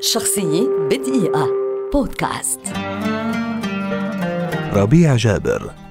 شخصية بدقيقة. بودكاست. ربيع جابر.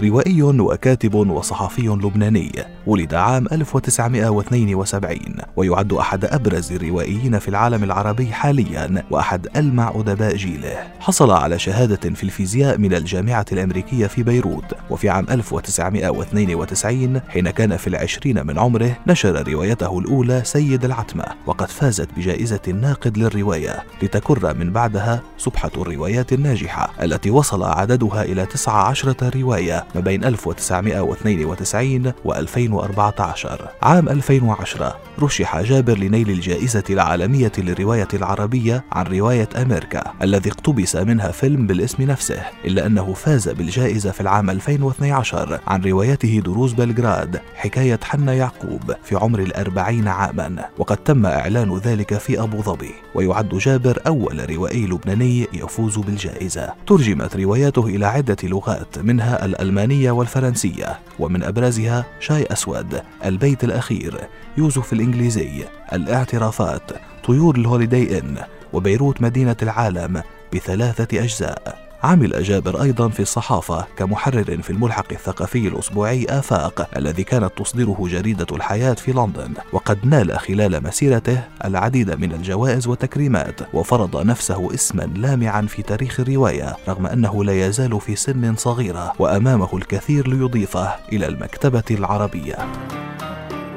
روائي وكاتب وصحفي لبناني ولد عام 1972 ويعد أحد أبرز الروائيين في العالم العربي حاليا وأحد ألمع أدباء جيله. حصل على شهادة في الفيزياء من الجامعة الأمريكية في بيروت وفي عام 1992 حين كان في العشرين من عمره نشر روايته الأولى سيد العتمة وقد فازت بجائزة الناقد للرواية لتكر من بعدها سبحة الروايات الناجحة التي وصل عددها إلى 19 رواية. ما بين 1992 و 2014 عام 2010 رشح جابر لنيل الجائزة العالمية للرواية العربية عن رواية أمريكا الذي اقتبس منها فيلم بالاسم نفسه إلا أنه فاز بالجائزة في العام 2012 عن روايته دروز بلغراد حكاية حنا يعقوب في عمر الأربعين عاما. وقد تم إعلان ذلك في أبو ظبي. ويعد جابر أول روائي لبناني يفوز بالجائزة. ترجمت رواياته إلى عدة لغات منها الألمانية الألمانية والفرنسية ومن أبرزها شاي أسود البيت الأخير يوسف الإنجليزي الاعترافات طيور الهوليدي إن وبيروت مدينة العالم بثلاثة أجزاء. عمل جابر أيضا في الصحافة كمحرر في الملحق الثقافي الأسبوعي آفاق الذي كانت تصدره جريدة الحياة في لندن وقد نال خلال مسيرته العديد من الجوائز والتكريمات وفرض نفسه اسما لامعا في تاريخ الرواية رغم أنه لا يزال في سن صغيرة وأمامه الكثير ليضيفه إلى المكتبة العربية.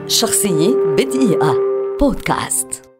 شخصية بدقيقة. بودكاست.